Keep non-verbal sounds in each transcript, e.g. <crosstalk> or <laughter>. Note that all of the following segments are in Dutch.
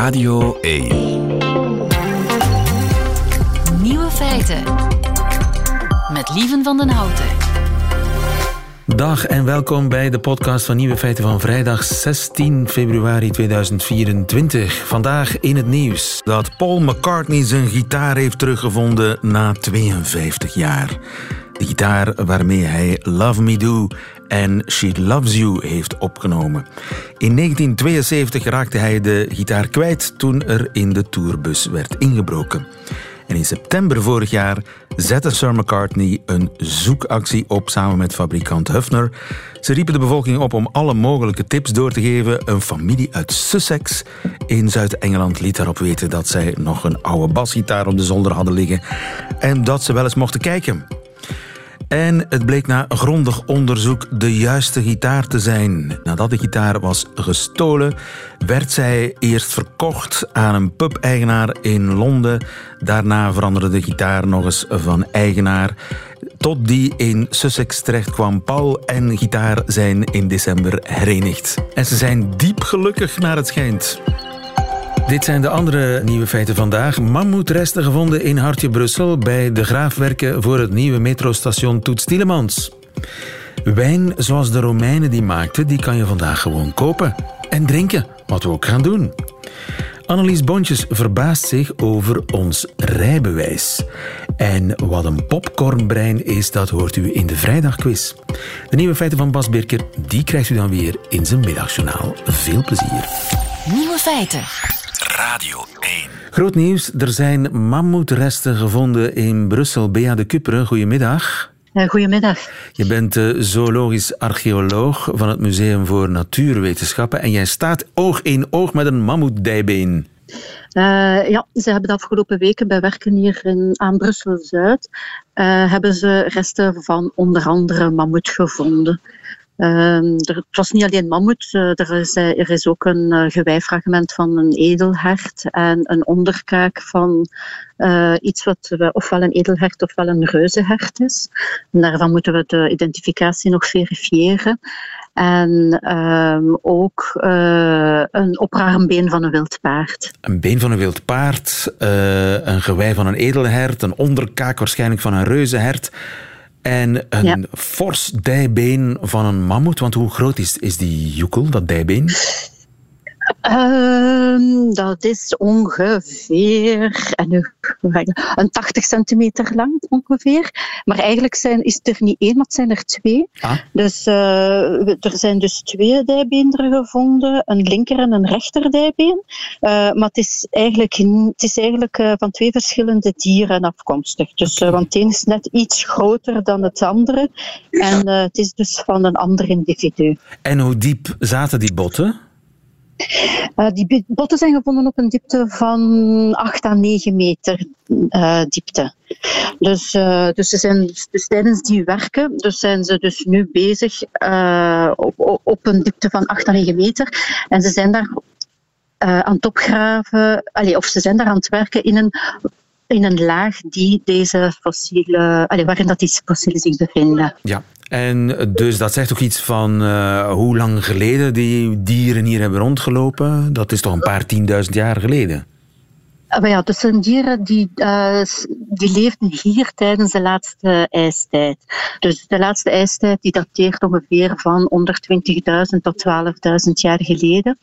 Radio 1. Nieuwe feiten. Met Lieven van den Houten. Dag en welkom bij de podcast van Nieuwe Feiten van vrijdag 16 februari 2024. Vandaag in het nieuws dat Paul McCartney zijn gitaar heeft teruggevonden na 52 jaar. De gitaar waarmee hij Love Me Do en She Loves You heeft opgenomen. In 1972 raakte hij de gitaar kwijt toen er in de tourbus werd ingebroken. En in september vorig jaar zette Sir McCartney een zoekactie op samen met fabrikant Hufner. Ze riepen de bevolking op om alle mogelijke tips door te geven. Een familie uit Sussex in Zuid-Engeland liet daarop weten dat zij nog een oude basgitaar op de zolder hadden liggen en dat ze wel eens mochten kijken. En het bleek na grondig onderzoek de juiste gitaar te zijn. Nadat de gitaar was gestolen, werd zij eerst verkocht aan een pub-eigenaar in Londen. Daarna veranderde de gitaar nog eens van eigenaar. Tot die in Sussex terecht kwam. Paul en gitaar zijn in december herenigd. En ze zijn diep gelukkig naar het schijnt. Dit zijn de andere nieuwe feiten vandaag. Mammoetresten gevonden in Hartje Brussel bij de graafwerken voor het nieuwe metrostation Toets Tielemans. Wijn zoals de Romeinen die maakten, die kan je vandaag gewoon kopen. En drinken, wat we ook gaan doen. Annelies Bontjes verbaast zich over ons rijbewijs. En wat een popcornbrein is, dat hoort u in de vrijdagquiz. De nieuwe feiten van Bas Birker, die krijgt u dan weer in zijn middagjournaal. Veel plezier. Nieuwe feiten. Radio 1. Groot nieuws, er zijn mammoetresten gevonden in Brussel. Bea de Kupperen, goedemiddag. Uh, goedemiddag. Je bent uh, zoologisch archeoloog van het Museum voor Natuurwetenschappen en jij staat oog in oog met een mammoetdijbeen. Uh, ja, ze hebben de afgelopen weken bij werken hier in, aan Brussel-Zuid hebben ze resten van onder andere mammoet gevonden. Uh, er, het was niet alleen mammoet, uh, er, is, er is ook een uh, gewijfragment van een edelhert en een onderkaak van iets wat ofwel een edelhert ofwel een reuzenhert is. Daarvan moeten we de identificatie nog verifiëren. En ehm, ook een oprarmbeen van een wild paard. Een been van een wild paard, een gewei van een edelhert, een onderkaak waarschijnlijk van een reuzenhert. En een ja. fors dijbeen van een mammoet. Want hoe groot is, is die joekel, dat dijbeen? Uh, dat is ongeveer een 80 centimeter lang ongeveer. Maar eigenlijk zijn, is er niet één, maar het zijn er twee. Ah. Dus uh, er zijn dus twee dijbeenderen gevonden, een linker en een rechter dijbeen. Uh, maar het is eigenlijk, het is eigenlijk uh, van twee verschillende dieren afkomstig. Dus, okay. want het een is net iets groter dan het andere. En het is dus van een ander individu. En hoe diep zaten die botten? Uh, die botten zijn gevonden op een diepte van 8 à 9 meter uh, diepte. Dus, uh, dus, ze zijn, dus tijdens die werken dus zijn ze dus nu bezig op, op een diepte van 8 à 9 meter. En ze zijn daar aan het opgraven, allez, of ze zijn daar aan het werken in een in een laag die deze fossielen, allez, waarin dat die fossielen zich bevinden. Ja, en dus dat zegt ook iets van uh, hoe lang geleden die dieren hier hebben rondgelopen. Dat is toch een paar tienduizend jaar geleden? Maar ja, dat zijn dieren die, uh, die leefden hier tijdens de laatste ijstijd. Dus de laatste ijstijd die dateert ongeveer van 120.000 tot 12.000 jaar geleden.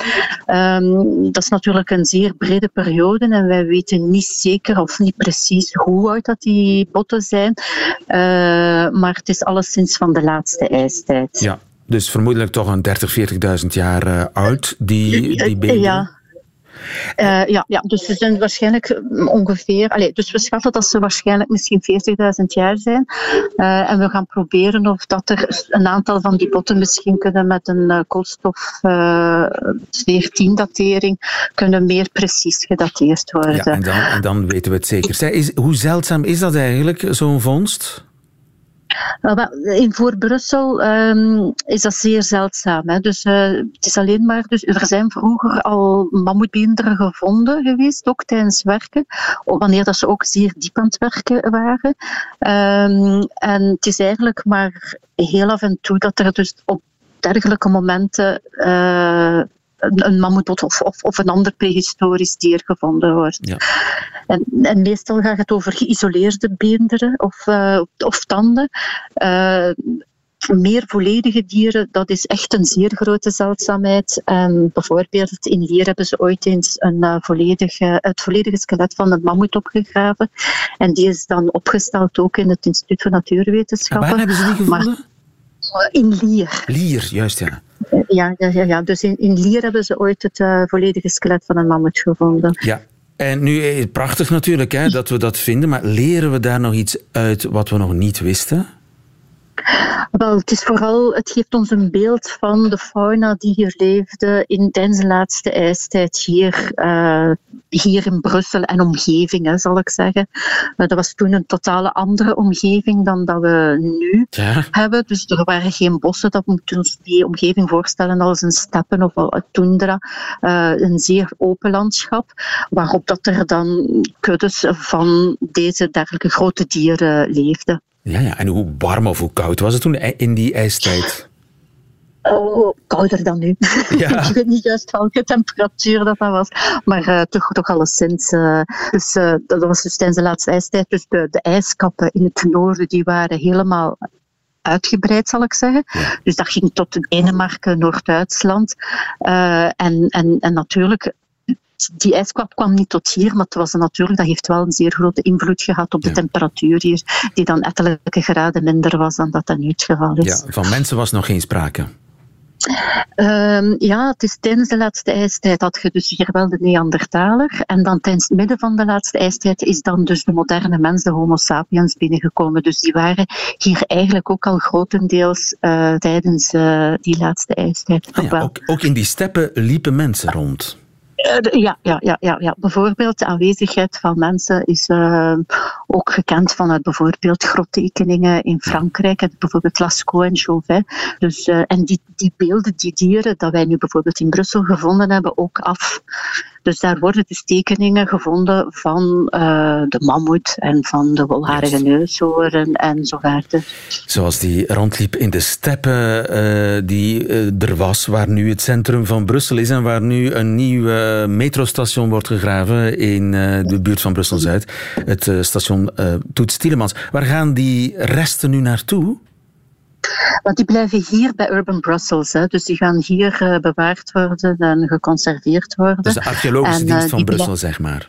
Um, dat is natuurlijk een zeer brede periode en wij weten niet zeker of niet precies hoe oud dat die botten zijn. Uh, maar het is alleszins van de laatste ijstijd. Ja, dus vermoedelijk toch een 30, 40.000 jaar uh, oud, die, die. Ja. Uh, ja, ja, dus ze zijn waarschijnlijk ongeveer. Allez, dus we schatten dat ze waarschijnlijk misschien 40.000 jaar zijn. Uh, en we gaan proberen of dat er een aantal van die botten misschien kunnen met een uh, koolstof 14-datering kunnen meer precies gedateerd worden. Ja, en dan, en dan weten we het zeker. Zij, is, hoe zeldzaam is dat eigenlijk, zo'n vondst? In voor Brussel um, is dat zeer zeldzaam. Hè. Dus, uh, het is alleen maar, dus er zijn vroeger al mammoetbeenderen gevonden geweest, ook tijdens werken, wanneer dat ze ook zeer diep aan het werken waren. Um, en het is eigenlijk maar heel af en toe dat er dus op dergelijke momenten uh, een, een mammoet of, of, of, een ander prehistorisch dier gevonden wordt. Ja. En, en, meestal gaat het over geïsoleerde beenderen of, uh, of tanden. Uh, meer volledige dieren, dat is echt een zeer grote zeldzaamheid. En bijvoorbeeld in Lier hebben ze ooit eens een, uh, volledige, het volledige skelet van een mammoet opgegraven. En die is dan opgesteld ook in het Instituut voor Natuurwetenschappen. waar hebben ze die gevonden? Maar, in Lier. Lier, juist ja. Ja, ja, ja, ja. dus in, in Lier hebben ze ooit het uh, volledige skelet van een mammoet gevonden. Ja. En nu, prachtig natuurlijk hè, dat we dat vinden, maar leren we daar nog iets uit wat we nog niet wisten? Wel, het is vooral, het geeft ons een beeld van de fauna die hier leefde in, tijdens de laatste ijstijd hier, uh, hier in Brussel en omgeving, hè, zal ik zeggen. Uh, dat was toen een totale andere omgeving dan dat we nu ja. hebben. Dus er waren geen bossen, dat moeten ons die omgeving voorstellen als een steppen of een tundra, uh, een zeer open landschap, waarop dat er dan kuddes van deze dergelijke grote dieren leefden. Ja, ja, en hoe warm of hoe koud was het toen in die ijstijd? Oh, kouder dan nu. Ja. <laughs> ik weet niet juist welke temperatuur dat, dat was, maar uh, toch, toch alleszins. Uh, dus, uh, dat was dus tijdens de laatste ijstijd. Dus de, de ijskappen in het noorden die waren helemaal uitgebreid, zal ik zeggen. Ja. Dus dat ging tot Denemarken, Noord-Duitsland. en, en, en natuurlijk die ijskap kwam niet tot hier, maar het was natuurlijk, dat heeft wel een zeer grote invloed gehad op de Ja. temperatuur hier, die dan ettelijke graden minder was dan dat dat nu het geval is. Ja, van mensen was nog geen sprake. Ehm, ja, het is tijdens de laatste ijstijd had je dus hier wel de Neandertaler. En dan tijdens het midden van de laatste ijstijd is dan dus de moderne mens, de Homo sapiens, binnengekomen. Dus die waren hier eigenlijk ook al grotendeels uh, tijdens uh, die laatste ijstijd. Ah, ja, ook, ook in die steppen liepen mensen rond. Uh, ja, ja, ja, ja, ja, bijvoorbeeld de aanwezigheid van mensen is uh, ook gekend vanuit bijvoorbeeld grottekeningen in Frankrijk, bijvoorbeeld Lascaux en Chauvet. Dus, uh, en die, die beelden, die dieren, dat wij nu bijvoorbeeld in Brussel gevonden hebben, ook af. Dus daar worden dus tekeningen gevonden van de mammoet en van de wolharige neushoorn en zo verder. Zoals die rondliep in de steppen die er was, waar nu het centrum van Brussel is en waar nu een nieuw metrostation wordt gegraven in de buurt van Brussel-Zuid. Het station Toets Tielemans. Waar gaan die resten nu naartoe? Want die blijven hier bij Urban Brussels. Hè. Dus die gaan hier uh, bewaard worden en geconserveerd worden. Dus de archeologische en, uh, dienst van Brussel, zeg maar.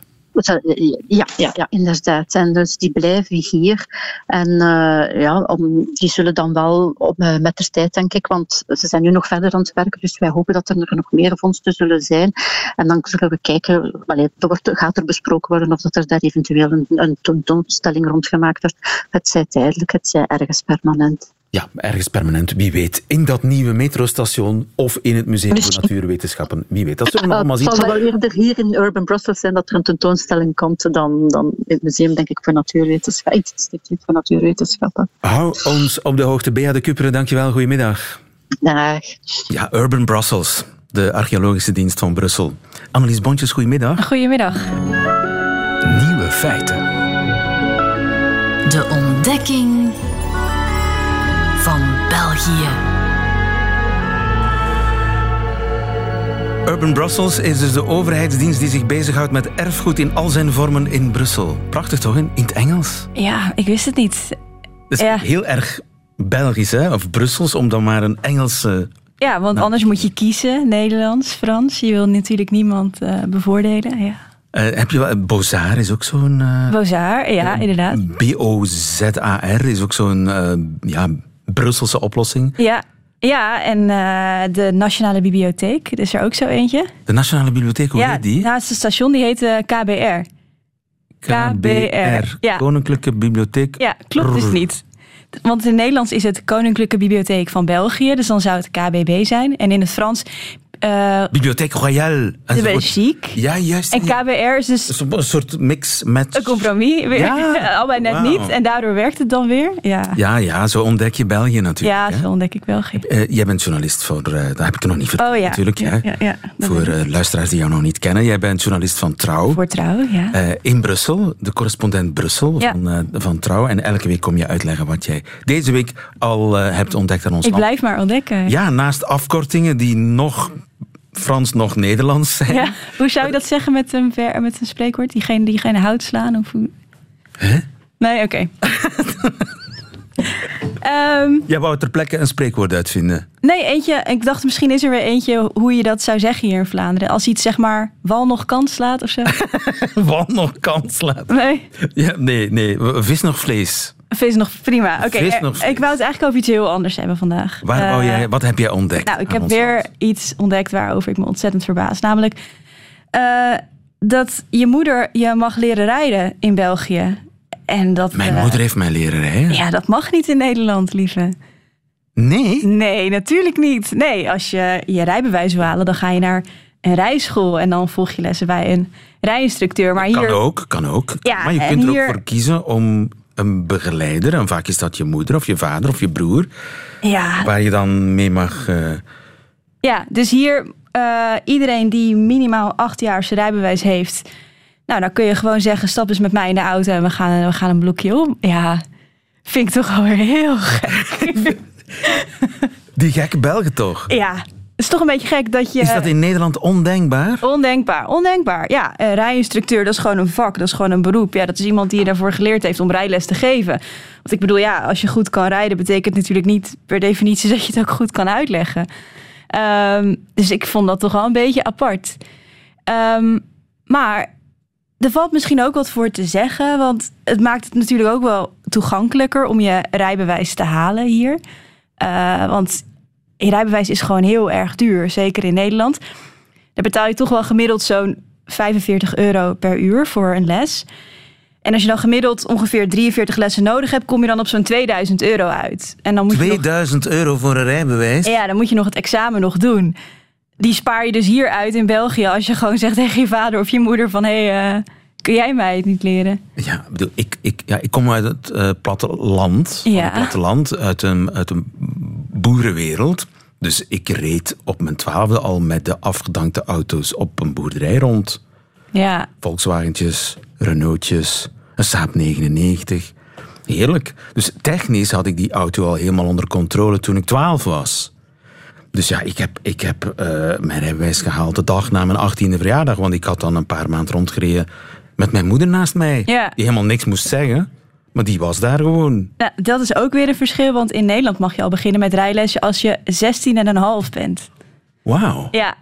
Ja, ja, ja, inderdaad. En dus die blijven hier. En uh, ja, om, die zullen dan wel op, met de tijd, denk ik, want ze zijn nu nog verder aan het werken, dus wij hopen dat er nog meer vondsten zullen zijn. En dan zullen we kijken, allee, er wordt, gaat er besproken worden of dat er daar eventueel een, een tentoonstelling rond gemaakt wordt. Het zij tijdelijk, het zij ergens permanent. Ja, ergens permanent, wie weet. In dat nieuwe metrostation of in het Museum voor Natuurwetenschappen. Wie weet, dat zullen we allemaal zien. Het zal wel eerder hier in Urban Brussels zijn dat er een tentoonstelling komt dan, dan in het Museum, denk ik, voor Natuurwetenschappen. Het Instituut voor Natuurwetenschappen. Hou ons op de hoogte. Bea de Kupperen, dankjewel. Goedemiddag. Dag. Ja, Urban Brussels, de archeologische dienst van Brussel. Annelies Bontjes, goedemiddag. Goedemiddag. Nieuwe feiten. De ontdekking van België. Urban Brussels is dus de overheidsdienst die zich bezighoudt met erfgoed in al zijn vormen in Brussel. Prachtig toch, in het Engels? Ja, ik wist het niet. Dat is ja. heel erg Belgisch, hè? of Brussels, om dan maar een Engelse... Ja, want nou. anders moet je kiezen, Nederlands, Frans. Je wil natuurlijk niemand uh, bevoordelen, ja. Uh, heb je wel, Bozar is ook zo'n... Uh, Bozar, ja, inderdaad. B-O-Z-A-R is ook zo'n uh, ja, Brusselse oplossing. Ja, ja en uh, de Nationale Bibliotheek, is er ook zo eentje. De Nationale Bibliotheek, hoe ja, heet die? naast het station, die heet uh, KBR. KBR, ja. Koninklijke Bibliotheek. Ja, klopt dus niet. Want in het Nederlands is het Koninklijke Bibliotheek van België, dus dan zou het KBB zijn. En in het Frans uh, Bibliotheek Royale. De Belgique. Ja, juist. En KBR is dus... Een soort mix met... Een compromis. Weer. Ja. <laughs> Allebei net wow. niet. En daardoor werkt het dan weer. Ja, ja, ja zo ontdek je België natuurlijk. Ja, hè? zo ontdek ik België. Uh, jij bent journalist voor... Uh, dat heb ik nog niet verteld oh, ja. natuurlijk. Ja, hè? ja, ja, voor luisteraars die jou nog niet kennen. Jij bent journalist van Trouw. Voor Trouw, ja. in Brussel. De correspondent Brussel van, van Trouw. En elke week kom je uitleggen wat jij deze week al hebt ontdekt aan ons Ik blijf maar ontdekken. Ja, naast afkortingen die nog Frans nog Nederlands zijn. Ja. Hoe zou je dat zeggen met een, ver, met een spreekwoord? Diegene die geen hout slaan? Of? Hè? Nee, oké. Ehm, <laughs> Jij wou ter plekke een spreekwoord uitvinden. nee, eentje. Ik dacht misschien is er weer eentje hoe je dat zou zeggen hier in Vlaanderen. Als iets zeg maar wal nog kans slaat of zo. <laughs> Wat nog kans laat. Nee, Ja, nee, nee. Vis nog vlees. Vis nog prima. Oké, eh, nog ik wou het eigenlijk over iets heel anders hebben vandaag. Waar wou Eh, jij, wat heb jij ontdekt? Nou, ik heb weer land? iets ontdekt waarover ik me ontzettend verbaas. Namelijk eh, dat je moeder je mag leren rijden in België. En dat, Mijn moeder heeft mij leren rijden. Ja, dat mag niet in Nederland, lieve. Nee? Nee, natuurlijk niet. Nee, als je je rijbewijs wil halen, dan ga je naar een rijschool en dan volg je lessen bij een rijinstructeur. Maar Kan hier, ook, kan ook. Ja, maar je kunt er hier- ook voor kiezen om een begeleider, en vaak is dat je moeder of je vader of je broer, ja, waar je dan mee mag... eh, ja, dus hier eh, iedereen die minimaal acht jaar zijn rijbewijs heeft, nou, dan kun je gewoon zeggen: stap eens met mij in de auto en we gaan, we gaan een blokje om. Ja, vind ik toch alweer heel gek. <laughs> Die gekke Belgen toch? ja, het is toch een beetje gek dat je. Is dat in Nederland ondenkbaar? Ondenkbaar, ondenkbaar. Ja, een rijinstructeur, dat is gewoon een vak, dat is gewoon een beroep. Ja, dat is iemand die je daarvoor geleerd heeft om rijles te geven. Want ik bedoel, ja, als je goed kan rijden, betekent natuurlijk niet per definitie <laughs> dat je het ook goed kan uitleggen. Ehm, dus ik vond dat toch wel een beetje apart. Ehm, maar er valt misschien ook wat voor te zeggen, want het maakt het natuurlijk ook wel toegankelijker om je rijbewijs te halen hier. Eh, want je rijbewijs is gewoon heel erg duur, zeker in Nederland. Daar betaal je toch wel gemiddeld zo'n 45 euro per uur voor een les. En als je dan gemiddeld ongeveer 43 lessen nodig hebt, kom je dan op zo'n 2000 euro uit. En dan moet je nog, 2000 euro voor een rijbewijs? ja, dan moet je nog het examen nog doen. Die spaar je dus hier uit in België als je gewoon zegt tegen je vader of je moeder van hé, hey, eh, kun jij mij het niet leren? Ja, ik bedoel, ik, ik, ja, ik kom uit het eh, platteland. Ja. het platteland, uit een, uit een boerenwereld. Dus ik reed op mijn twaalfde al met de afgedankte auto's op een boerderij rond. Ja, Volkswagentjes, Renaultjes, een Saab 99. Heerlijk. Dus technisch had ik die auto al helemaal onder controle toen ik 12 was. Dus ja, ik heb, ik heb eh, mijn rijbewijs gehaald de dag na mijn 18e verjaardag. Want ik had dan een paar maanden rondgereden met mijn moeder naast mij. Ja. Die helemaal niks moest zeggen. Maar die was daar gewoon. nou, dat is ook weer een verschil, want in Nederland mag je al beginnen met rijlessen als je 16,5 bent. Wauw. Ja.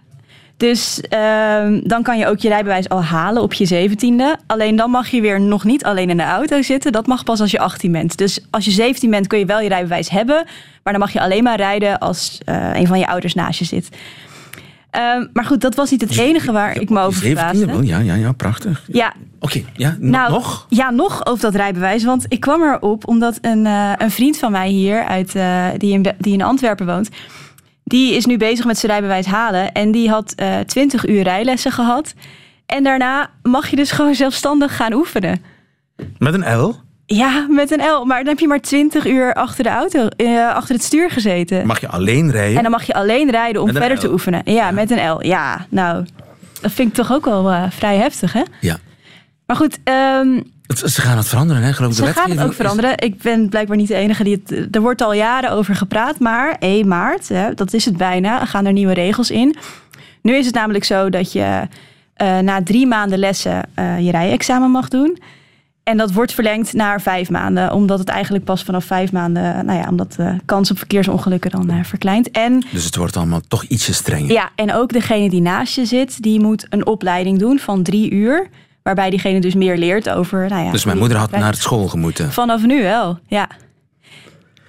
Dus ehm, dan kan je ook je rijbewijs al halen op je zeventiende. Alleen dan mag je weer nog niet alleen in de auto zitten. Dat mag pas als je 18 bent. Dus als je 17 bent kun je wel je rijbewijs hebben. Maar dan mag je alleen maar rijden als eh, een van je ouders naast je zit. Ehm, maar goed, dat was niet het enige waar ik me over 17e verbaasde. ja, ja, ja, prachtig. Ja, Oké, ja, nou, nog? Ja, nog over dat rijbewijs. Want ik kwam erop omdat een, eh, een vriend van mij hier, uit, eh, die, in, die in Antwerpen woont, die is nu bezig met zijn rijbewijs halen. En die had eh 20 uur rijlessen gehad. En daarna mag je dus gewoon zelfstandig gaan oefenen. Met een L? Ja, met een L. Maar dan heb je maar 20 uur achter de auto, eh, achter het stuur gezeten. Mag je alleen rijden? En dan mag je alleen rijden om verder L. te oefenen. Ja, met een L. Ja, nou, dat vind ik toch ook wel eh, vrij heftig, hè? Ja. Maar goed, ehm, Het- Ze gaan het veranderen, hè? Geloof ik. Ze de gaan het ook veranderen. Ik ben blijkbaar niet de enige die het. Er wordt al jaren over gepraat, maar 1 maart, hè, dat is het bijna, gaan er nieuwe regels in. Nu is het namelijk zo dat je eh, na drie maanden lessen eh, je rijexamen mag doen. En dat wordt verlengd naar vijf maanden, omdat het eigenlijk pas vanaf vijf maanden, nou ja, omdat de kans op verkeersongelukken dan eh, verkleint. En Dus het wordt allemaal toch ietsje strenger. ja, en ook degene die naast je zit, die moet een opleiding doen van drie uur. Waarbij diegene dus meer leert over. Nou ja, Dus mijn moeder had naar school gemoeten. Vanaf nu wel, ja.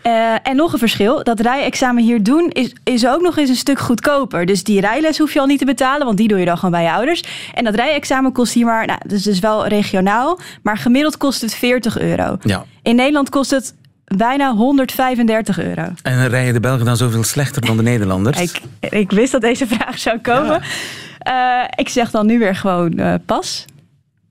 Eh, en nog een verschil, dat rijexamen hier doen is, is ook nog eens een stuk goedkoper. Dus die rijles hoef je al niet te betalen, want die doe je dan gewoon bij je ouders. En dat rijexamen kost hier maar, nou, dus is wel regionaal, maar gemiddeld kost het 40 euro. Ja. In Nederland kost het bijna 135 euro. En rijden de Belgen dan zoveel slechter dan de Nederlanders? Ik, ik wist dat deze vraag zou komen. Eh, ik zeg dan nu weer gewoon eh, pas.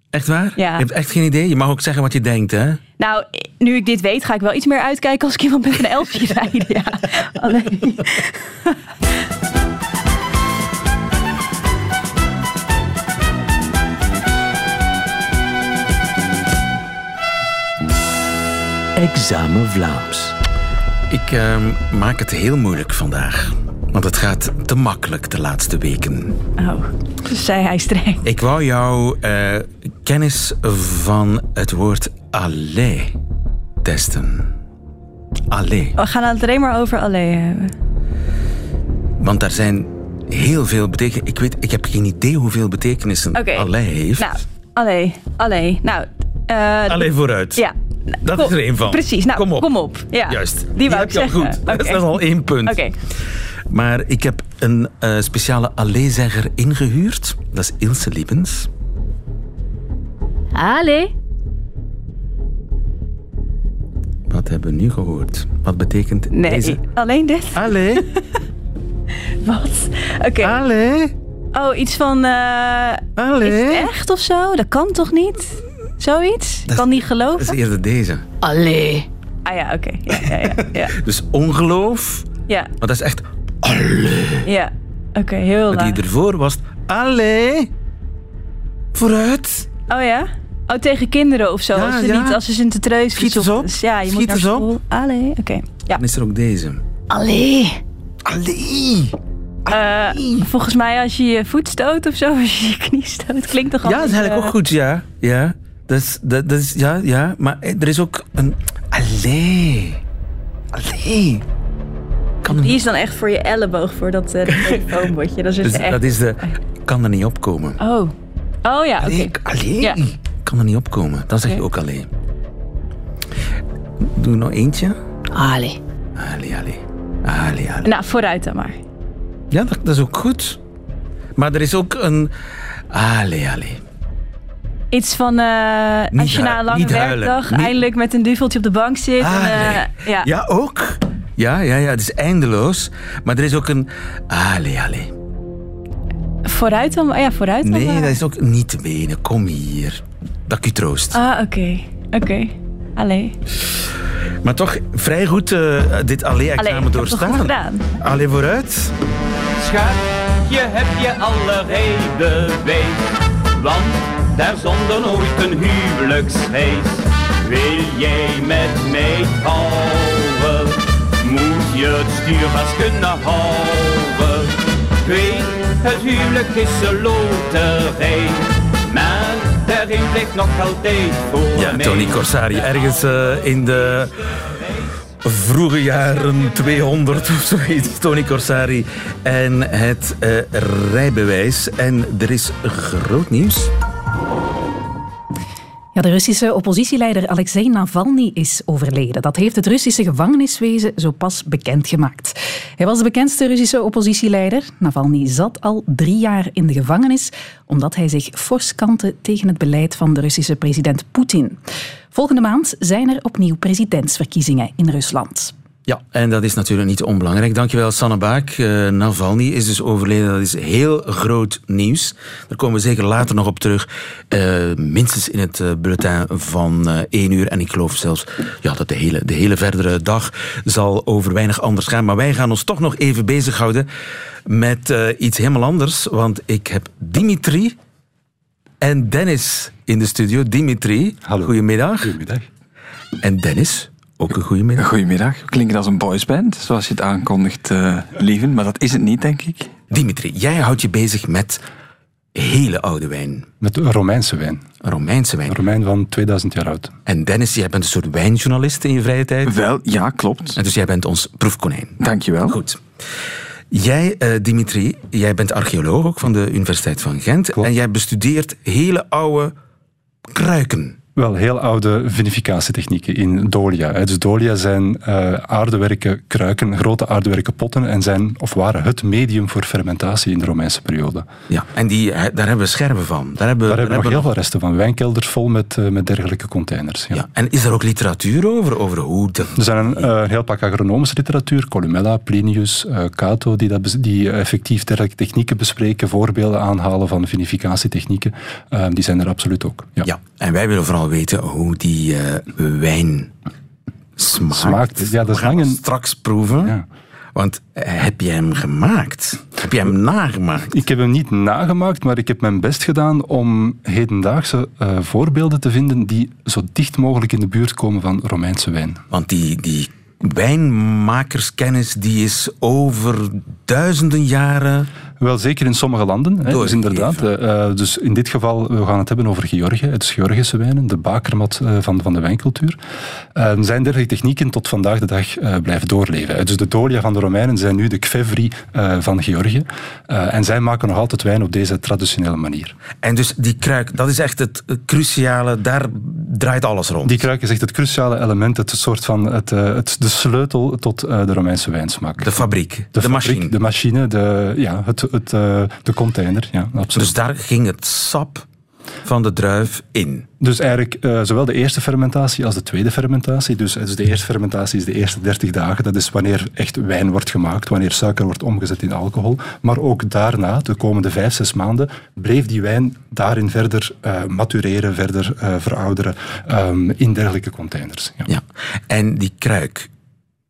Echt waar? Ja. Je hebt echt geen idee? Je mag ook zeggen wat je denkt, hè? Nou, nu ik dit weet, ga ik wel iets meer uitkijken als ik iemand met een elf zie rijden. Ja. Alleen. Examen Vlaams. Ik ehm, maak het heel moeilijk vandaag. Want het gaat te makkelijk de laatste weken. Oh, zei hij streng. Ik wou jouw uh, kennis van het woord allee testen. Allee. We gaan het alleen maar over allee hebben. Want daar zijn heel veel betekenissen. Ik, weet, ik heb geen idee hoeveel betekenissen okay. allee heeft. Nou, allee, allee. Nou, uh, allee vooruit. Ja. Dat is er één van. Precies, nou, kom op. Kom op. Ja. Juist. Die, Die wou heb ik je al zeggen. goed. Okay. Dat is al één punt. Oké. Okay. Maar ik heb een uh, speciale alleezegger ingehuurd. Dat is Ilse Liebens. Allee. Wat hebben we nu gehoord? Wat betekent nee, deze? alleen dit? Allee. <laughs> Wat? Oké. Okay. Allee. Oh, iets van... Uh, Allee. Is het echt of zo? Dat kan toch niet? Zoiets? Ik kan niet geloven. Dat is eerder deze. Allee. Ah ja, oké. Okay. Ja, ja, ja, ja. <laughs> dus ongeloof. Ja. Maar dat is echt... Allee. Ja. Oké, okay, heel Maar die ervoor was... Allee. Vooruit. Oh ja? Oh, tegen kinderen of zo. Ja, als ze ja. niet, als ze treus. Schiet eens op. Dus ja, je Schiet moet naar op. Allee, oké. Okay. Ja. Dan is er ook deze. Allee. Allee. Uh, volgens mij als je je voet stoot of zo, <laughs> als je je knie stoot, klinkt toch al. Ja, dat is eigenlijk uh... ook goed, ja. Ja, dat is, dat, dat is, ja, ja. Maar er is ook een... Allee. Allee. Kan Die is dan echt voor je elleboog, voor dat uh, <laughs> telefoonbordje. Dat is dus echt... dat is de... Kan er niet opkomen. Oh. Oh ja, oké. Okay. allee. Ja. Kan er niet opkomen. Dan zeg je ook allee. Doe nog eentje. Allee. Allee, allee. Allee, allee. Nou, vooruit dan maar. Ja, dat, dat, is ook goed. Maar er is ook een... Allee, allee. Iets van uh, als je na een lange werkdag niet... eindelijk met een duveltje op de bank zit. En, uh, ja. ja, ook. Ja, ja, ja, het is eindeloos. Maar er is ook een... Allee, allee. Vooruit dan? Ja, vooruit dan Nee, maar. dat is ook niet te wenen. Kom hier. Dat ik u troost. Ah, oké. Okay. Oké. Okay. Allee. Maar toch vrij goed uh, dit allee-examen doorstaan. Allee, gedaan. Allee, vooruit. Schat, je hebt je alle reden weet. Want daar zonder nooit een huwelijksfeest. Wil jij met mij trouwen? Moet je het stuur vast kunnen houden. Weet, het huwelijk is een loterij. Maar daarin blijft nog altijd voor Ja. Tony Corsari, ergens uh, in de vroege jaren 200 of zoiets. Tony Corsari en het uh, rijbewijs. En er is groot nieuws. De Russische oppositieleider Alexei Navalny is overleden. Dat heeft het Russische gevangeniswezen zo pas bekendgemaakt. Hij was de bekendste Russische oppositieleider. Navalny zat al drie jaar in de gevangenis omdat hij zich fors kantte tegen het beleid van de Russische president Poetin. Volgende maand zijn er opnieuw presidentsverkiezingen in Rusland. Ja, en dat is natuurlijk niet onbelangrijk. Dankjewel, Sanne Baak. Uh, Navalny is dus overleden. Dat is heel groot nieuws. Daar komen we zeker later nog op terug. Uh, minstens in het uh, bulletin van één uur. En ik geloof zelfs ja, dat de hele, de hele verdere dag zal over weinig anders gaan. Maar wij gaan ons toch nog even bezighouden met iets helemaal anders. Want ik heb Dimitri en Dennis in de studio. Dimitri, Hallo. goedemiddag. Goedemiddag. En Dennis, ook een goedemiddag. Goedemiddag. Klinkt als een boysband, zoals je het aankondigt, uh, Lieven. Maar dat is het niet, denk ik. Dimitri, jij houdt je bezig met hele oude wijn. Met Romeinse wijn. Romeinse wijn. Een Romein van 2000 jaar oud. En Dennis, jij bent een soort wijnjournalist in je vrije tijd. Wel, ja, klopt. En dus jij bent ons proefkonijn. Dankjewel. Goed. Jij, uh, Dimitri, jij bent archeoloog ook van de Universiteit van Gent. Klopt. En jij bestudeert hele oude kruiken. Wel, heel oude vinificatietechnieken in dolia. Dus dolia zijn uh, aardewerken kruiken, grote aardewerken potten en zijn of waren het medium voor fermentatie in de Romeinse periode. Ja, en die, daar hebben we scherven van. Daar hebben, daar hebben we nog heel veel resten van. Wijnkelders vol met, uh, met dergelijke containers. Ja. ja. En is er ook literatuur over? over hoe de... Er zijn een uh, heel pak agronomische literatuur. Columella, Plinius, Cato, die, dat, die effectief dergelijke technieken bespreken, voorbeelden aanhalen van vinificatietechnieken. die zijn er absoluut ook. Ja, ja en wij willen vooral weten hoe die uh, wijn smaakt. smaakt. Ja, dat lang een... straks proeven. Ja. Want uh, heb je hem gemaakt? Heb je hem nagemaakt? Ik heb hem niet nagemaakt, maar ik heb mijn best gedaan om hedendaagse uh, voorbeelden te vinden die zo dicht mogelijk in de buurt komen van Romeinse wijn. Want die, die wijnmakerskennis die is over duizenden jaren wel, zeker in sommige landen. Hè, dus inderdaad. Uh, dus in dit geval, we gaan het hebben over Georgië. Het is Georgische wijnen, de bakermat uh, van, van de wijncultuur. Uh, zijn dergelijke technieken tot vandaag de dag blijven doorleven. Dus de Dolia van de Romeinen zijn nu de Kvevri van Georgië. en zij maken nog altijd wijn op deze traditionele manier. En dus die kruik, dat is echt het cruciale, daar draait alles rond. Die kruik is echt het cruciale element, het soort van het, het, de sleutel tot de Romeinse wijnsmaak. De fabriek, de, de fabriek, machine. De machine, de, ja, het, het, uh, de container. Ja, absoluut. Dus daar ging het sap van de druif in. Dus eigenlijk uh, zowel de eerste fermentatie als de tweede fermentatie. Dus, dus de eerste fermentatie is de eerste 30 dagen. Dat is wanneer echt wijn wordt gemaakt, wanneer suiker wordt omgezet in alcohol. Maar ook daarna, de komende vijf, zes maanden, bleef die wijn daarin verder uh, matureren, verder uh, verouderen um, in dergelijke containers. Ja. ja. En die kruik,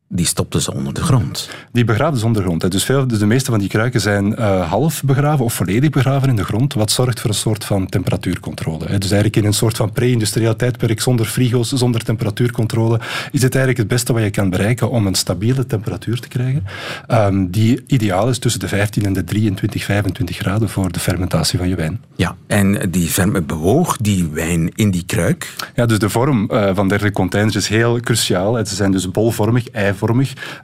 die stopten ze onder de grond. Die begraven ze onder de grond. Dus, veel, dus de meeste van die kruiken zijn uh, half begraven of volledig begraven in de grond, wat zorgt voor een soort van temperatuurcontrole. Dus eigenlijk in een soort van pre-industrieel tijdperk zonder frigo's, zonder temperatuurcontrole, is het eigenlijk het beste wat je kan bereiken om een stabiele temperatuur te krijgen, um, die ideaal is tussen de 15 en de 23, 25 graden voor de fermentatie van je wijn. Ja, en die bewoog die wijn in die kruik? Ja, dus de vorm uh, van dergelijke containers is heel cruciaal. Ze zijn dus bolvormig,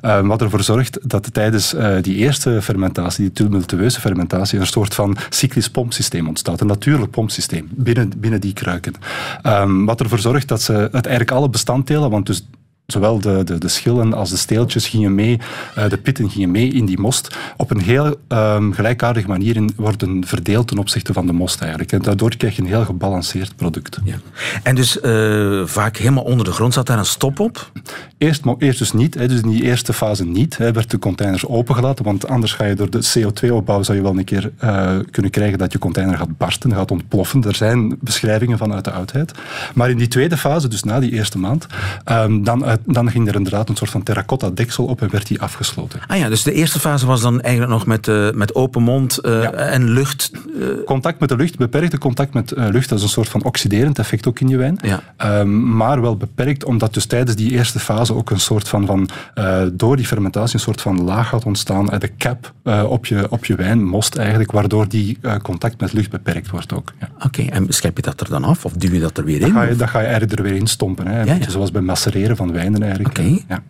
uh, wat ervoor zorgt dat tijdens uh, die eerste fermentatie, die tumultueuze fermentatie, een soort van cyclisch pompsysteem ontstaat. Een natuurlijk pompsysteem binnen, binnen die kruiken. Um, wat ervoor zorgt dat ze het eigenlijk alle bestanddelen, want dus Zowel de, de, de schillen als de steeltjes gingen mee, uh, de pitten gingen mee in die most, op een heel um, gelijkaardige manier in, worden verdeeld ten opzichte van de most eigenlijk. En daardoor krijg je een heel gebalanceerd product. Ja. En dus uh, vaak helemaal onder de grond zat daar een stop op? Eerst, eerst dus niet, hè, dus in die eerste fase niet, hè, werd de containers opengelaten, want anders ga je door de CO2-opbouw zou je wel een keer uh, kunnen krijgen dat je container gaat barsten, gaat ontploffen. Er zijn beschrijvingen van uit de oudheid. Maar in die tweede fase, dus na die eerste maand, um, dan dan ging er inderdaad een soort van terracotta deksel op en werd die afgesloten. Ah ja, dus de eerste fase was dan eigenlijk nog met, uh, met open mond uh, ja. en lucht. Uh... Contact met de lucht, beperkte contact met lucht, dat is een soort van oxiderend effect ook in je wijn. Ja. Um, maar wel beperkt, omdat dus tijdens die eerste fase ook een soort van, van door die fermentatie, een soort van laag gaat ontstaan, de cap op, je, op je wijn, most eigenlijk, waardoor die contact met lucht beperkt wordt ook. Ja. Oké, okay, en schep je dat er dan af of duw je dat er weer in? Ga je, dat ga je er weer in stompen. Hè. Zoals bij macereren van wijn eigenlijk. Oké. Okay. Ja.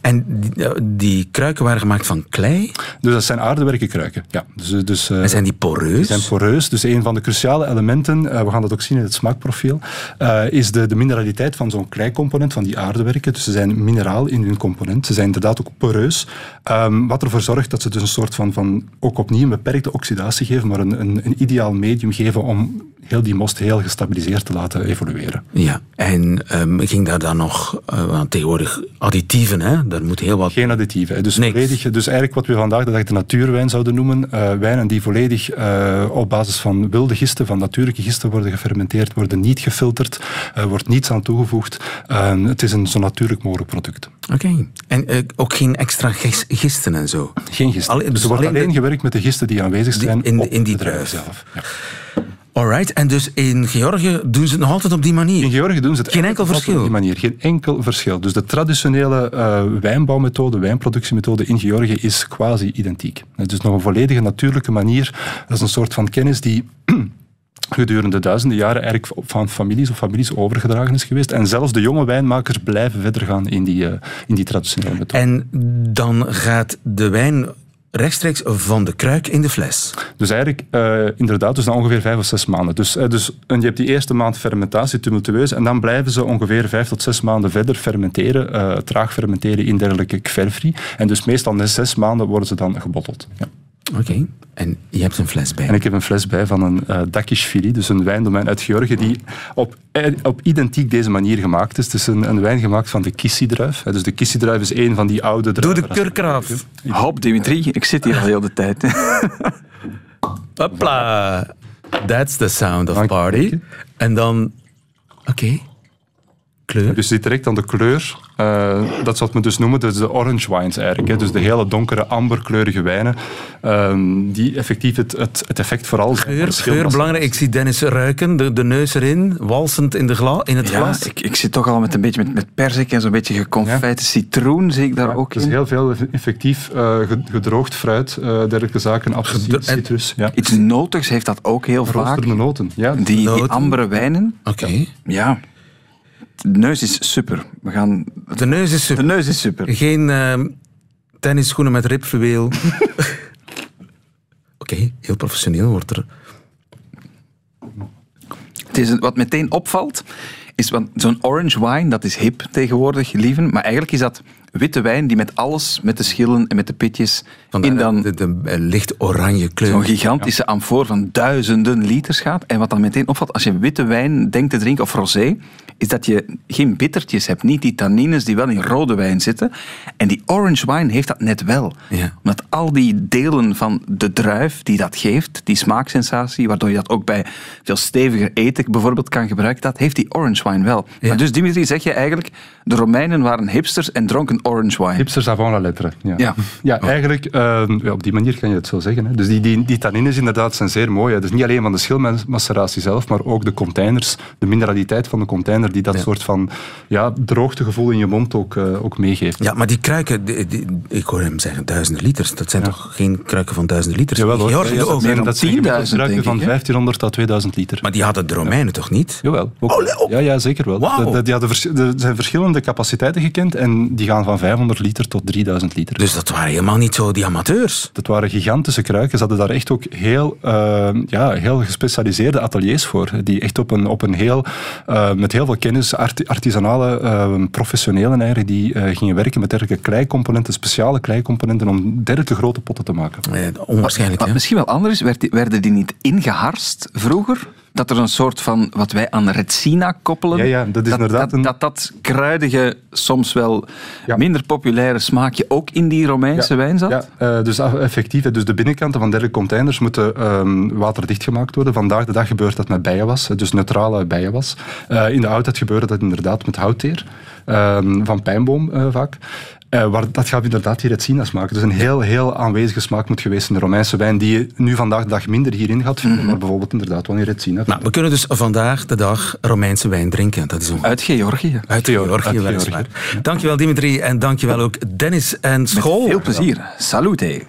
En die, die, kruiken waren gemaakt van klei? Dus dat zijn aardewerken kruiken, ja. Dus, dus, uh, en zijn die poreus? Die zijn poreus. Dus een van de cruciale elementen, we gaan dat ook zien in het smaakprofiel, is de, de mineraliteit van zo'n kleicomponent, van die aardewerken. Dus ze zijn mineraal in hun component. Ze zijn inderdaad ook poreus. Um, wat ervoor zorgt dat ze dus een soort van, van ook opnieuw een beperkte oxidatie geven, maar een, een, een ideaal medium geven om heel die most heel gestabiliseerd te laten evolueren. Ja, en um, ging daar dan nog, uh, want tegenwoordig additieven, hè? daar moet heel wat... Geen additieven. Dus, volledig, dus eigenlijk wat we vandaag de dag de natuurwijn zouden noemen, uh, wijnen die volledig uh, op basis van wilde gisten, van natuurlijke gisten worden gefermenteerd, worden niet gefilterd, wordt niets aan toegevoegd. het is een zo natuurlijk mogelijk product. Oké, okay. en ook geen extra gisten en zo? Geen gisten. Allee, dus er wordt alleen, alleen gewerkt met de gisten die aanwezig zijn in, op in die druif zelf. Ja. Alright, en dus in Georgië doen ze het nog altijd op die manier? In Georgië doen ze het Geen enkel verschil? op die manier. Geen enkel verschil. Dus de traditionele uh, wijnbouwmethode, wijnproductiemethode in Georgië is quasi identiek. Het is nog een volledige natuurlijke manier. Dat is een soort van kennis die <clears throat> gedurende duizenden jaren eigenlijk van families of families overgedragen is geweest. En zelfs de jonge wijnmakers blijven verder gaan in die, uh, in die traditionele methode. En dan gaat de wijn rechtstreeks van de kruik in de fles. Dus eigenlijk, uh, inderdaad, dus na ongeveer vijf of zes maanden. Dus, uh, dus je hebt die eerste maand fermentatie, tumultueus, en dan blijven ze ongeveer vijf tot zes maanden verder fermenteren, uh, traag fermenteren in dergelijke kverfri. En dus meestal na zes maanden worden ze dan gebotteld. Ja. Oké, okay. en je hebt een fles bij? En ik heb een fles bij van een uh, Dakishvili, dus een wijndomein uit Georgië, die op, op identiek deze manier gemaakt is. Het is een, een wijn gemaakt van de Kissi-druif. Dus de Kissi-druif is een van die oude druiven. Doe de kurk eraf. Hop, Dimitri, ik zit hier al heel de tijd. Hopla. That's the sound of party. En dan... Oké. Okay. Kleur? Dus je ziet direct aan de kleur, uh, dat is wat we dus noemen, dus de orange wines eigenlijk. Hè. Dus de hele donkere amberkleurige wijnen, um, die effectief het, het, het effect vooral... Geur, geur belangrijk. Ik zie Dennis ruiken, de, de neus erin, walsend in, de gla, in het ja, glas. Ik, ik zit toch al met een beetje met, met perzik en zo'n beetje geconfijte ja. citroen, zie ik daar ja, ook dus in. heel veel effectief uh, gedroogd fruit, uh, dergelijke zaken, appelsien, citrus. Ja. Iets notigs heeft dat ook heel vaak. noten, ja. Die, die ambere wijnen. Oké. Okay. Ja. De neus is super. We gaan... De neus is super. De neus is super. Geen uh, tennisschoenen met ribfluweel. <laughs> Oké, okay, heel professioneel wordt er. Het is, wat meteen opvalt, is zo'n orange wine, dat is hip tegenwoordig, lieven. Maar eigenlijk is dat witte wijn die met alles, met de schillen en met de pitjes... In dan de, de, de, licht oranje kleur. Zo'n gigantische ja. amfoor van duizenden liters gaat. En wat dan meteen opvalt, als je witte wijn denkt te drinken, of rosé, is dat je geen bittertjes hebt. Niet die tannines die wel in rode wijn zitten. En die orange wine heeft dat net wel. Ja. Omdat al die delen van de druif die dat geeft, die smaaksensatie, waardoor je dat ook bij veel steviger eten bijvoorbeeld kan gebruiken, dat heeft die orange wine wel. Ja. Maar dus Dimitri, zeg je eigenlijk, de Romeinen waren hipsters en dronken orange wine. Hipsters avant la lettre. Ja, ja. ja eigenlijk, uh, ja, op die manier kan je het zo zeggen. Hè. Dus die, die, die tannines inderdaad zijn zeer mooi. Hè. Dus niet alleen van de schilmaceratie zelf, maar ook de containers, de mineraliteit van de container, die dat Ja. soort van ja, droogtegevoel in je mond ook, uh, ook meegeeft. Ja, maar die kruiken, die, die, ik hoor hem zeggen duizenden liters. Dat zijn Ja. toch geen kruiken van duizenden liters? Jawel hoor. Georgië Ja, dat zijn 10.000 gebruiken denk van ik, hè? 1500 tot 2000 liter. Maar die hadden de Romeinen toch niet? Jawel. Ook, Oh, oh. ja, ja, zeker wel. Vers- er zijn verschillende capaciteiten gekend en die gaan van 500 liter tot 3000 liter. Dus dat waren helemaal niet zo die amateurs. Dat waren gigantische kruiken. Ze hadden daar echt ook heel, eh, ja, heel gespecialiseerde ateliers voor. Die echt op een, op een heel, eh, met heel veel kennis, arti- artisanale eh, professionelen eigenlijk, die eh, gingen werken met dergelijke kleicomponenten, speciale kleicomponenten, om dergelijke grote potten te maken. Eh, onwaarschijnlijk, Wat misschien wel anders is, werd die- werden die niet ingeharst vroeger? Dat er een soort van, wat wij aan Retsina koppelen. Ja, ja, dat is inderdaad dat, een- dat, dat kruidige, soms wel Ja. minder populaire smaakje ook in die Romeinse wijn zat. Ja, eh, dus effectief. Dus de binnenkkanten van dergelijke containers moeten ehm, waterdicht gemaakt worden. Vandaag de dag gebeurt dat met bijenwas, dus neutrale bijenwas. Eh, in de oudheid gebeurde dat inderdaad met houtteer, ehm, van pijnboom eh, vaak. Eh, waar, dat gaat inderdaad die retsina's maken. Dus een heel, heel aanwezige smaak moet geweest in de Romeinse wijn, die je nu vandaag de dag minder hierin gaat vinden, maar bijvoorbeeld inderdaad wel in retsina. Nou, we kunnen dus vandaag de dag Romeinse wijn drinken. Dat is een Uit Georgië. uit Georgië, uit weliswaar. Dankjewel Dimitri en dankjewel ook Dennis en Met School. veel plezier. Salute.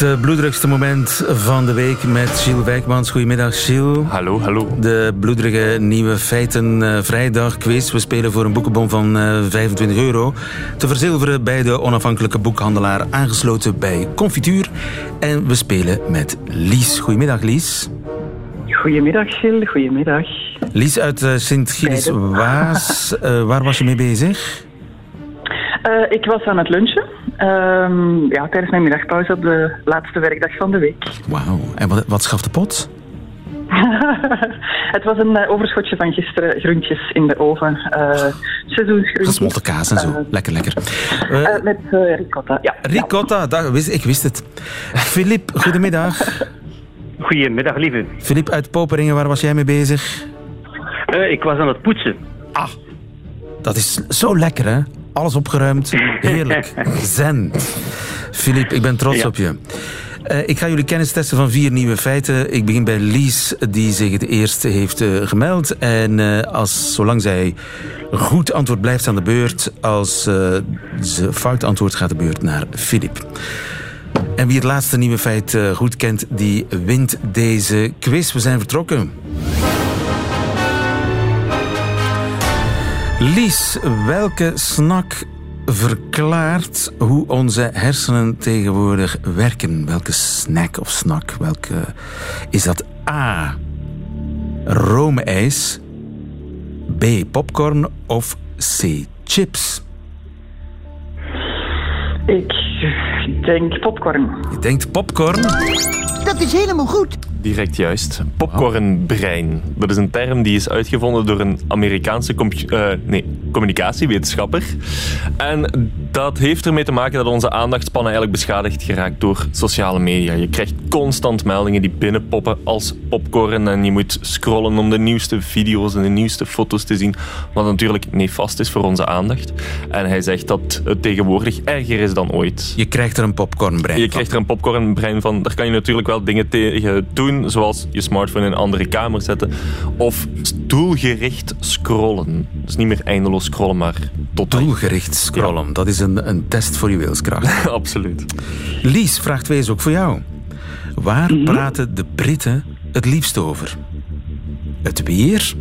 Het eh, bloederigste moment van de week met Gilles Wijkmans. Goedemiddag Gilles. Hallo, hallo. De bloederige nieuwe feiten eh, vrijdag quiz. We spelen voor een boekenbon van eh, 25 euro. Te verzilveren bij de onafhankelijke boekhandelaar aangesloten bij Confituur. En we spelen met Lies. Goedemiddag Lies. Goedemiddag, Gilles. Goedemiddag. Lies uit eh, Sint-Gilles-Waas. Eh, waar was je mee bezig? Eh, ik was aan het lunchen. Ehm, ja, tijdens mijn middagpauze op de laatste werkdag van de week. Wauw. En wat, wat schaft de pot? <laughs> het was een eh, overschotje van gisteren groentjes in de oven. Eh seizoensgroentjes. Gesmolten kaas en zo. Eh, Lekker, lekker. Met ricotta, ja. ricotta, dat wist, ik wist het. Filip, goedemiddag. <laughs> Goedemiddag, lieve. Filip uit Poperingen, waar was jij mee bezig? Eh, ik was aan het poetsen. Dat is zo lekker, hè? Alles opgeruimd. Heerlijk. <laughs> Zen. Filip, ik ben trots Ja. op je. Eh, ik ga jullie kennis testen van vier nieuwe feiten. Ik begin bij Lies, die zich het eerste heeft eh, gemeld. En eh, als, zolang zij goed antwoord blijft aan de beurt, als ze fout antwoordt, gaat de beurt naar Filip. En wie het laatste nieuwe feit goed kent, die wint deze quiz. We zijn vertrokken. Lies, welke snack verklaart hoe onze hersenen tegenwoordig werken? Welke snack of snack? Welke is dat? A. Roomijs. B. Popcorn. Of C. Chips. Ik denk popcorn. Je denkt popcorn? Dat is helemaal goed. Direct juist. Popcornbrein. Dat is een term die is uitgevonden door een Amerikaanse eh, nee, communicatiewetenschapper. En dat heeft ermee te maken dat onze aandachtspannen eigenlijk beschadigd geraakt door sociale media. Je krijgt constant meldingen die binnenpoppen als popcorn en je moet scrollen om de nieuwste video's en de nieuwste foto's te zien, wat natuurlijk nefast is voor onze aandacht. En hij zegt dat het tegenwoordig erger is dan ooit. Je krijgt er een popcornbrein Je krijgt er een popcornbrein van. Daar kan je natuurlijk wel dingen tegen doen, zoals je smartphone in een andere kamer zetten of doelgericht scrollen. Dus niet meer eindeloos scrollen, maar tot Doelgericht scrollen, dat is een, een test voor je wilskracht. <laughs> Absoluut. Lies, vraag 2 is ook voor jou. Waar praten de Britten het liefst over? Het weer,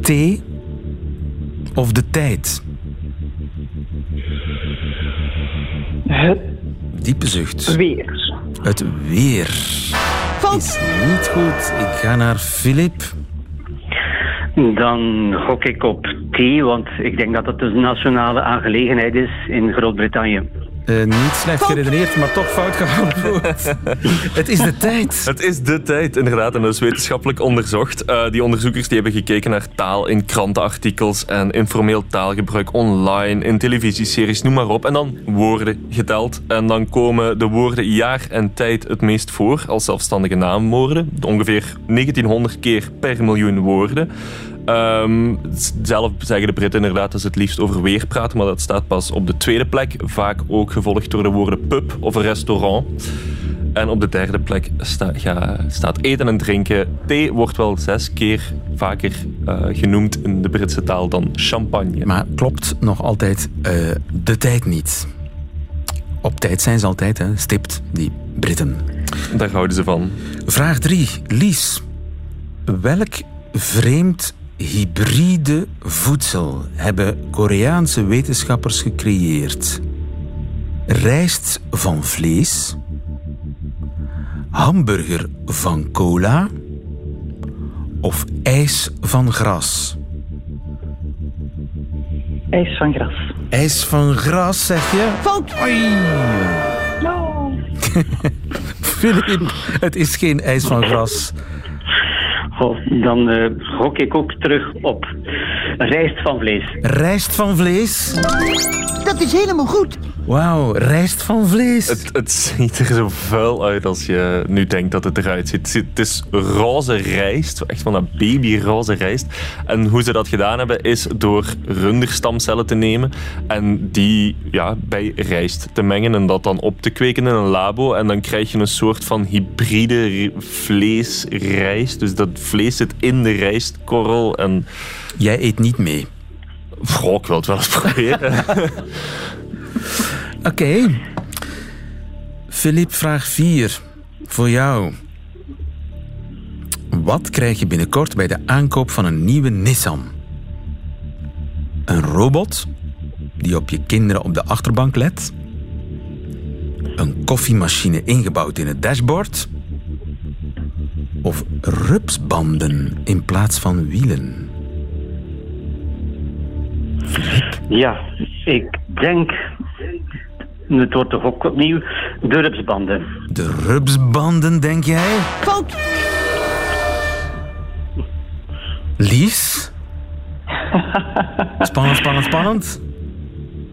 thee of de tijd? Het Diepe zucht. weer. Het weer is niet goed. Ik ga naar Filip. Dan gok ik op thee, want ik denk dat het een nationale aangelegenheid is in Groot-Brittannië. Eh, niet slecht geredeneerd, maar toch fout geantwoord. <laughs> het is de tijd. Het is de tijd, inderdaad. En dat is wetenschappelijk onderzocht. Eh, die onderzoekers die hebben gekeken naar taal in krantenartikels en informeel taalgebruik online, in televisieseries, noem maar op. En dan woorden geteld. En dan komen de woorden jaar en tijd het meest voor als zelfstandige naamwoorden. Ongeveer 1900 keer per miljoen woorden. Ehm, zelf zeggen de Britten inderdaad dat ze het liefst over weer praten, maar dat staat pas op de tweede plek. Vaak ook gevolgd door de woorden pub of restaurant. En op de derde plek sta- ja, staat eten en drinken. Thee wordt wel zes keer vaker eh, genoemd in de Britse taal dan champagne. Maar klopt nog altijd eh, de tijd niet. Op tijd zijn ze altijd, hè? stipt, die Britten. Daar houden ze van. Vraag 3. Lies. Welk vreemd hybride voedsel hebben Koreaanse wetenschappers gecreëerd? Rijst van vlees, hamburger van cola of ijs van gras? IJs van gras. Ijs van gras, zeg je? Fout! Filip, <laughs> het is geen ijs van gras. Dan eh, gok ik ook terug op rijst van vlees. Rijst van vlees? Dat is helemaal goed. Wauw, rijst van vlees. Het, het ziet er zo vuil uit als je nu denkt dat het eruit ziet. Het is roze rijst, echt van dat babyroze rijst. En hoe ze dat gedaan hebben, is door runderstamcellen te nemen en die ja, bij rijst te mengen en dat dan op te kweken in een labo. En dan krijg je een soort van hybride ri- vleesrijst. Dus dat vlees zit in de rijstkorrel en... Jij eet niet mee? Goh, ik wil het wel eens proberen. <laughs> Oké. Filip, vraag 4. Voor jou. Wat krijg je binnenkort bij de aankoop van een nieuwe Nissan? Een robot die op je kinderen op de achterbank let? Een koffiemachine ingebouwd in het dashboard? Of rupsbanden in plaats van wielen? Ja, ik denk, het wordt toch ook opnieuw, de rupsbanden. De rupsbanden, denk jij? Fout! Lies? Spannend, spannend, spannend.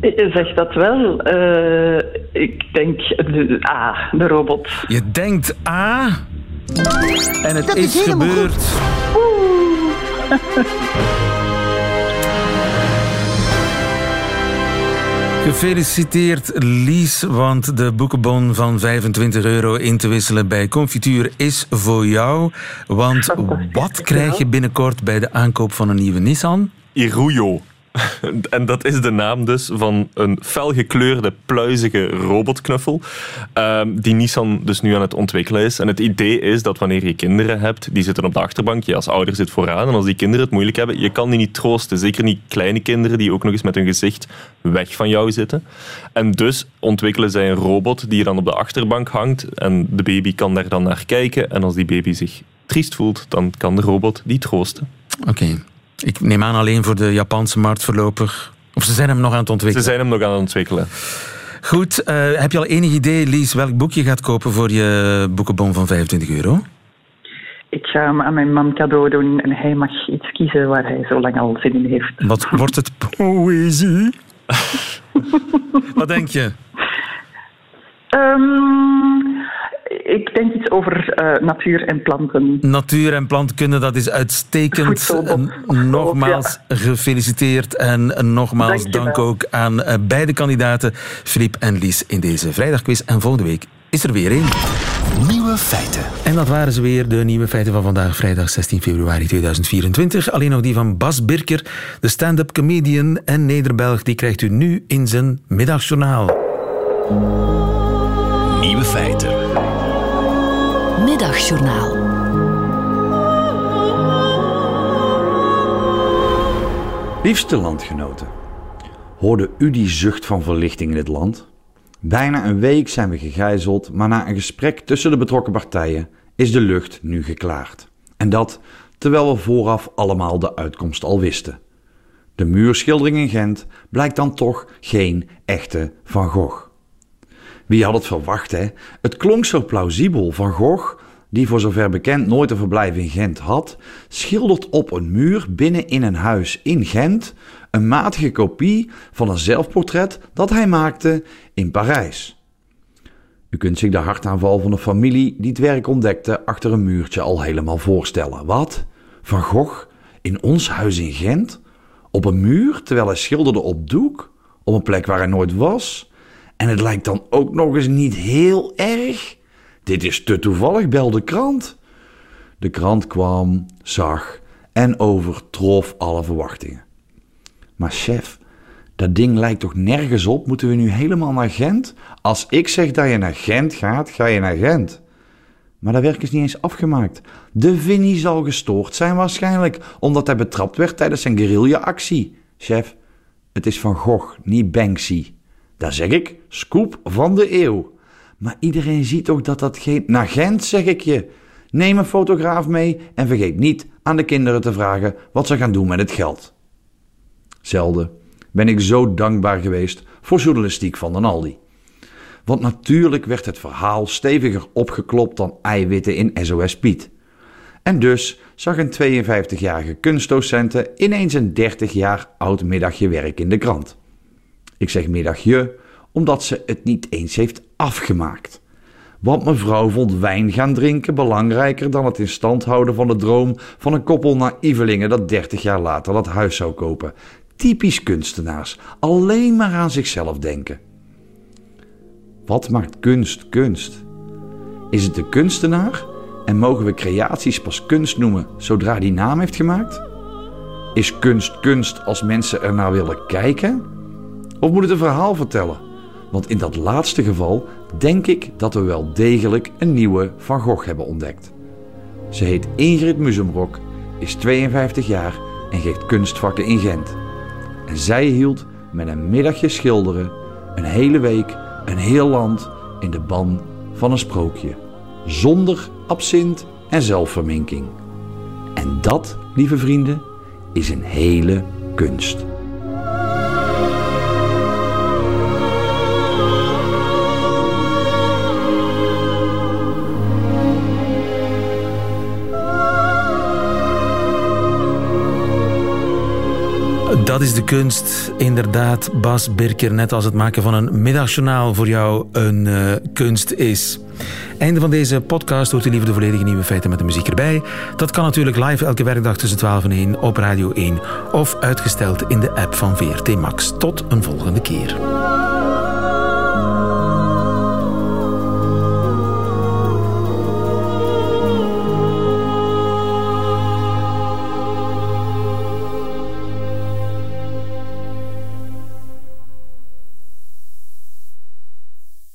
Je zegt dat wel. Eh, ik denk de A, de robot. Je denkt A. En het Dat is, is gebeurd. Gefeliciteerd Lies, want de boekenbon van 25 euro in te wisselen bij Confituur is voor jou. Want wat krijg je binnenkort bij de aankoop van een nieuwe Nissan? Iruyo. <laughs> En dat is de naam dus van een felgekleurde, pluizige robotknuffel. ehm, die Nissan dus nu aan het ontwikkelen is. En het idee is dat wanneer je kinderen hebt, die zitten op de achterbank, je als ouder zit vooraan. En als die kinderen het moeilijk hebben, je kan die niet troosten. Zeker niet kleine kinderen die ook nog eens met hun gezicht weg van jou zitten. En dus ontwikkelen zij een robot die dan op de achterbank hangt. En de baby kan daar dan naar kijken. En als die baby zich triest voelt, dan kan de robot die troosten. Oké. Ik neem aan alleen voor de Japanse markt voorlopig. Of ze zijn hem nog aan het Ze ontwikkelen. zijn hem nog aan het ontwikkelen. Goed, eh, heb je al enig idee, Lies, welk boek je gaat kopen voor je boekenbon van 25 euro? ik ga hem aan mijn man cadeau doen en hij mag iets kiezen waar hij zo lang al zin in heeft. Wat wordt het <laughs> poëzie? <laughs> Wat denk je? Ehm, ik denk iets over eh, natuur en planten. Natuur en plantkunde, dat is uitstekend. En Nogmaals gefeliciteerd en nogmaals dank ook aan eh, beide kandidaten, Filip en Lies, in deze vrijdagquiz. En volgende week is er weer één. Nieuwe feiten. En dat waren ze weer, de nieuwe feiten van vandaag, vrijdag 16 februari 2024. Alleen nog die van Bas Birker, de stand-up comedian en Nederbelg, die krijgt u nu in zijn middagjournaal. Nieuwe feiten. Middagjournaal. Liefste landgenoten, hoorde u die zucht van verlichting in het land? Bijna een week zijn we gegijzeld, maar na een gesprek tussen de betrokken partijen is de lucht nu geklaard. En dat terwijl we vooraf allemaal de uitkomst al wisten. De muurschildering in Gent blijkt dan toch geen echte Van Gogh. Wie had het verwacht, hè? Het klonk zo plausibel. Van Gogh, die voor zover bekend nooit een verblijf in Gent had, schildert op een muur binnen in een huis in Gent een matige kopie van een zelfportret dat hij maakte in Parijs. U kunt zich de hartaanval van een familie die het werk ontdekte achter een muurtje al helemaal voorstellen. Wat? Van Gogh in ons huis in Gent? Op een muur terwijl hij schilderde op doek? Op een plek waar hij nooit was? En het lijkt dan ook nog eens niet heel erg. Dit is te toevallig, bel de krant. De krant kwam, zag en overtrof alle verwachtingen. Maar chef, dat ding lijkt toch nergens op? Moeten we nu helemaal naar Gent? Als ik zeg dat je naar Gent gaat, ga je naar Gent. Maar dat werk is niet eens afgemaakt. De Vinnie zal gestoord zijn waarschijnlijk, omdat hij betrapt werd tijdens zijn guerrilla-actie. Chef, het is Van Gogh, niet Banksy. Daar zeg ik, scoop van de eeuw. Maar iedereen ziet toch dat dat geen... Naar Gent, zeg ik je. Neem een fotograaf mee en vergeet niet aan de kinderen te vragen wat ze gaan doen met het geld. Zelden ben ik zo dankbaar geweest voor journalistiek van Den Aldi. Want natuurlijk werd het verhaal steviger opgeklopt dan eiwitten in SOS Piet. En dus zag een 52-jarige kunstdocente ineens een 30 jaar oud middagje werk in de krant. Ik zeg middagje omdat ze het niet eens heeft afgemaakt. Want mevrouw vond wijn gaan drinken belangrijker dan het in stand houden van de droom van een koppel naïvelingen dat 30 jaar later dat huis zou kopen. Typisch kunstenaars, alleen maar aan zichzelf denken. Wat maakt kunst kunst? Is het de kunstenaar en mogen we creaties pas kunst noemen zodra die naam heeft gemaakt? Is kunst kunst als mensen ernaar willen kijken? Of moet het een verhaal vertellen? Want in dat laatste geval denk ik dat we wel degelijk een nieuwe Van Gogh hebben ontdekt. Ze heet Ingrid Musemrok, is 52 jaar en geeft kunstvakken in Gent. En zij hield met een middagje schilderen een hele week een heel land in de ban van een sprookje. Zonder absint en zelfverminking. En dat, lieve vrienden, is een hele kunst. Is de kunst, inderdaad, Bas Birker. Net als het maken van een middagjournaal voor jou een eh, kunst is. Einde van deze podcast hoort u liever de volledige nieuwe feiten met de muziek erbij. Dat kan natuurlijk live elke werkdag tussen 12 en 1 op Radio 1 of uitgesteld in de app van VRT Max. Tot een volgende keer.